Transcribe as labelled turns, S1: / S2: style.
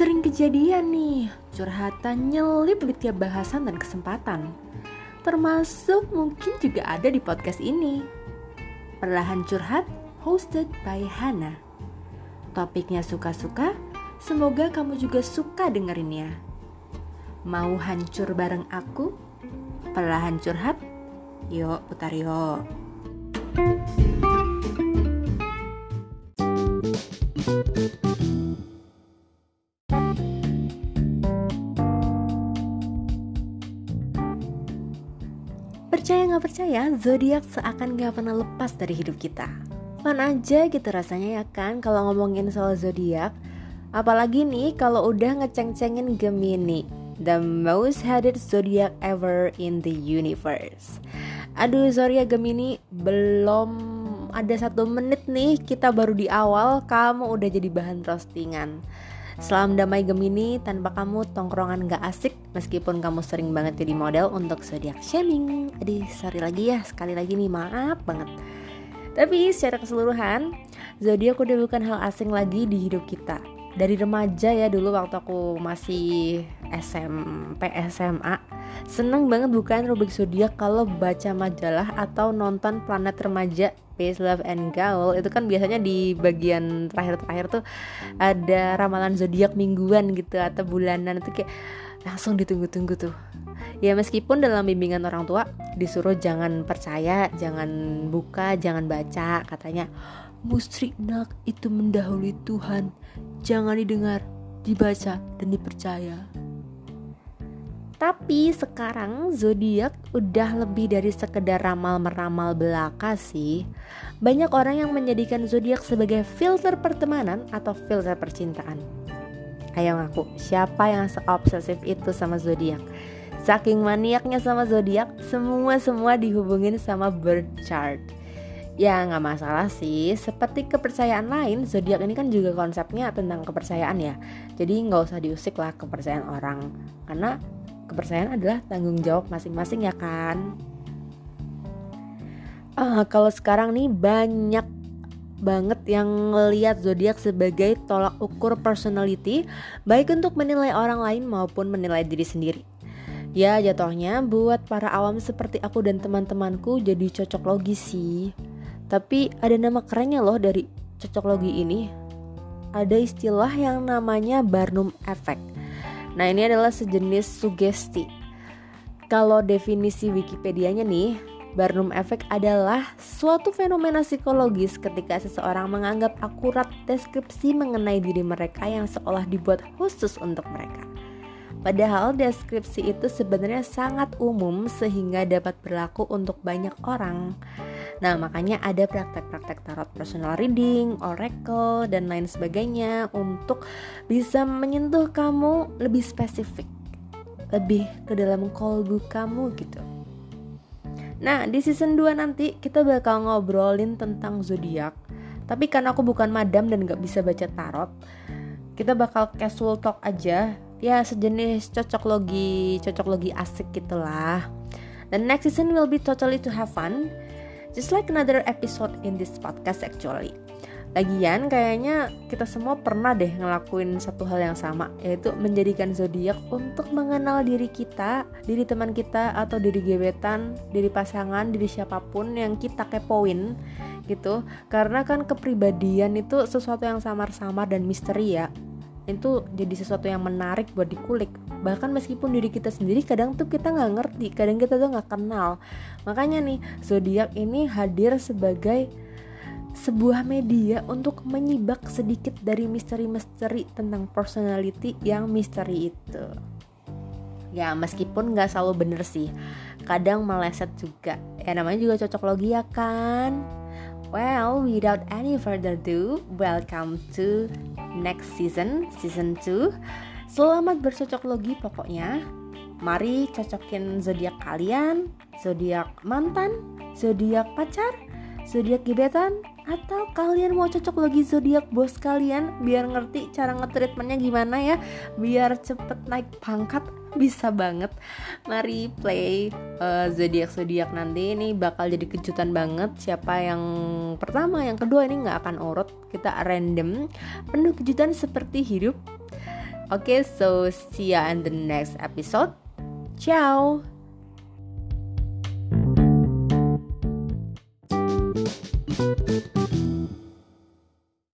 S1: Sering kejadian nih, curhatan nyelip di tiap bahasan dan kesempatan. Termasuk mungkin juga ada di podcast ini. Perlahan curhat, hosted by Hana. Topiknya suka-suka, semoga kamu juga suka dengerinnya. Mau hancur bareng aku? Perlahan curhat? Yuk, putar yuk. Percaya nggak percaya, zodiak seakan nggak pernah lepas dari hidup kita. Fun aja gitu rasanya ya kan kalau ngomongin soal zodiak. Apalagi nih kalau udah ngeceng-cengin Gemini, the most hated zodiac ever in the universe. Aduh sorry ya Gemini, belum ada satu menit nih kita baru di awal kamu udah jadi bahan roastingan. Salam damai Gemini, tanpa kamu tongkrongan gak asik Meskipun kamu sering banget jadi model untuk zodiak shaming. Aduh, sorry lagi ya, sekali lagi nih, maaf banget. Tapi secara keseluruhan, zodiak udah bukan hal asing lagi di hidup kita. Dari remaja ya dulu waktu aku masih SMP, SMA Seneng banget bukan rubik zodiak kalau baca majalah atau nonton planet remaja Space Love and Gaul. Itu kan biasanya di bagian terakhir-terakhir tuh ada ramalan zodiak mingguan gitu atau bulanan. Itu kayak langsung ditunggu-tunggu tuh. Ya meskipun dalam bimbingan orang tua disuruh jangan percaya, jangan buka, jangan baca, katanya musriknak itu mendahului Tuhan, jangan didengar, dibaca dan dipercaya. Tapi sekarang zodiak udah lebih dari sekedar ramal meramal belaka sih. Banyak orang yang menjadikan zodiak sebagai filter pertemanan atau filter percintaan. Ayo ngaku, siapa yang seobsesif itu sama zodiak? Saking maniaknya sama zodiak, semua semua dihubungin sama birth chart. Ya nggak masalah sih, seperti kepercayaan lain, zodiak ini kan juga konsepnya tentang kepercayaan ya. Jadi nggak usah diusik lah kepercayaan orang, karena kepercayaan adalah tanggung jawab masing-masing ya kan uh, kalau sekarang nih banyak banget yang melihat zodiak sebagai tolak ukur personality baik untuk menilai orang lain maupun menilai diri sendiri. Ya jatuhnya buat para awam seperti aku dan teman-temanku jadi cocok logi sih. Tapi ada nama kerennya loh dari cocok logi ini. Ada istilah yang namanya Barnum Effect. Nah, ini adalah sejenis sugesti. Kalau definisi Wikipedia-nya nih, Barnum Effect adalah suatu fenomena psikologis ketika seseorang menganggap akurat deskripsi mengenai diri mereka yang seolah dibuat khusus untuk mereka. Padahal deskripsi itu sebenarnya sangat umum sehingga dapat berlaku untuk banyak orang. Nah, makanya ada praktek-praktek tarot personal reading, oracle, dan lain sebagainya untuk bisa menyentuh kamu lebih spesifik, lebih ke dalam kolbu kamu gitu. Nah, di season 2 nanti kita bakal ngobrolin tentang zodiak. Tapi karena aku bukan madam dan gak bisa baca tarot, kita bakal casual talk aja. Ya sejenis cocok logi cocok logi asik gitulah the next season will be totally to have fun. Just like another episode in this podcast actually Lagian kayaknya kita semua pernah deh ngelakuin satu hal yang sama Yaitu menjadikan zodiak untuk mengenal diri kita Diri teman kita atau diri gebetan Diri pasangan, diri siapa pun yang kita kepoin gitu. Karena kan kepribadian itu sesuatu yang samar-samar dan misteri ya. Itu jadi sesuatu yang menarik buat dikulik. Bahkan meskipun diri kita sendiri kadang tuh kita nggak ngerti kadang kita tuh nggak kenal. Makanya nih zodiak ini hadir sebagai sebuah media untuk menyibak sedikit dari misteri-misteri tentang personality yang misteri itu ya meskipun nggak selalu bener sih kadang meleset juga ya namanya juga cocok logi ya kan well without any further ado welcome to next season, season 2. Selamat bercocok logi pokoknya. Mari cocokin zodiak kalian, zodiak mantan, zodiak pacar, zodiak gebetan, atau kalian mau cocok logi zodiak bos kalian biar ngerti cara ngetreatmentnya gimana ya, biar cepet naik pangkat bisa banget. Mari play uh, eh, zodiak zodiak nanti. Ini bakal jadi kejutan banget. Siapa yang pertama yang kedua ini nggak akan urut. Kita random. Penuh kejutan seperti hidup. Oke, okay, so see ya in the next episode. Ciao.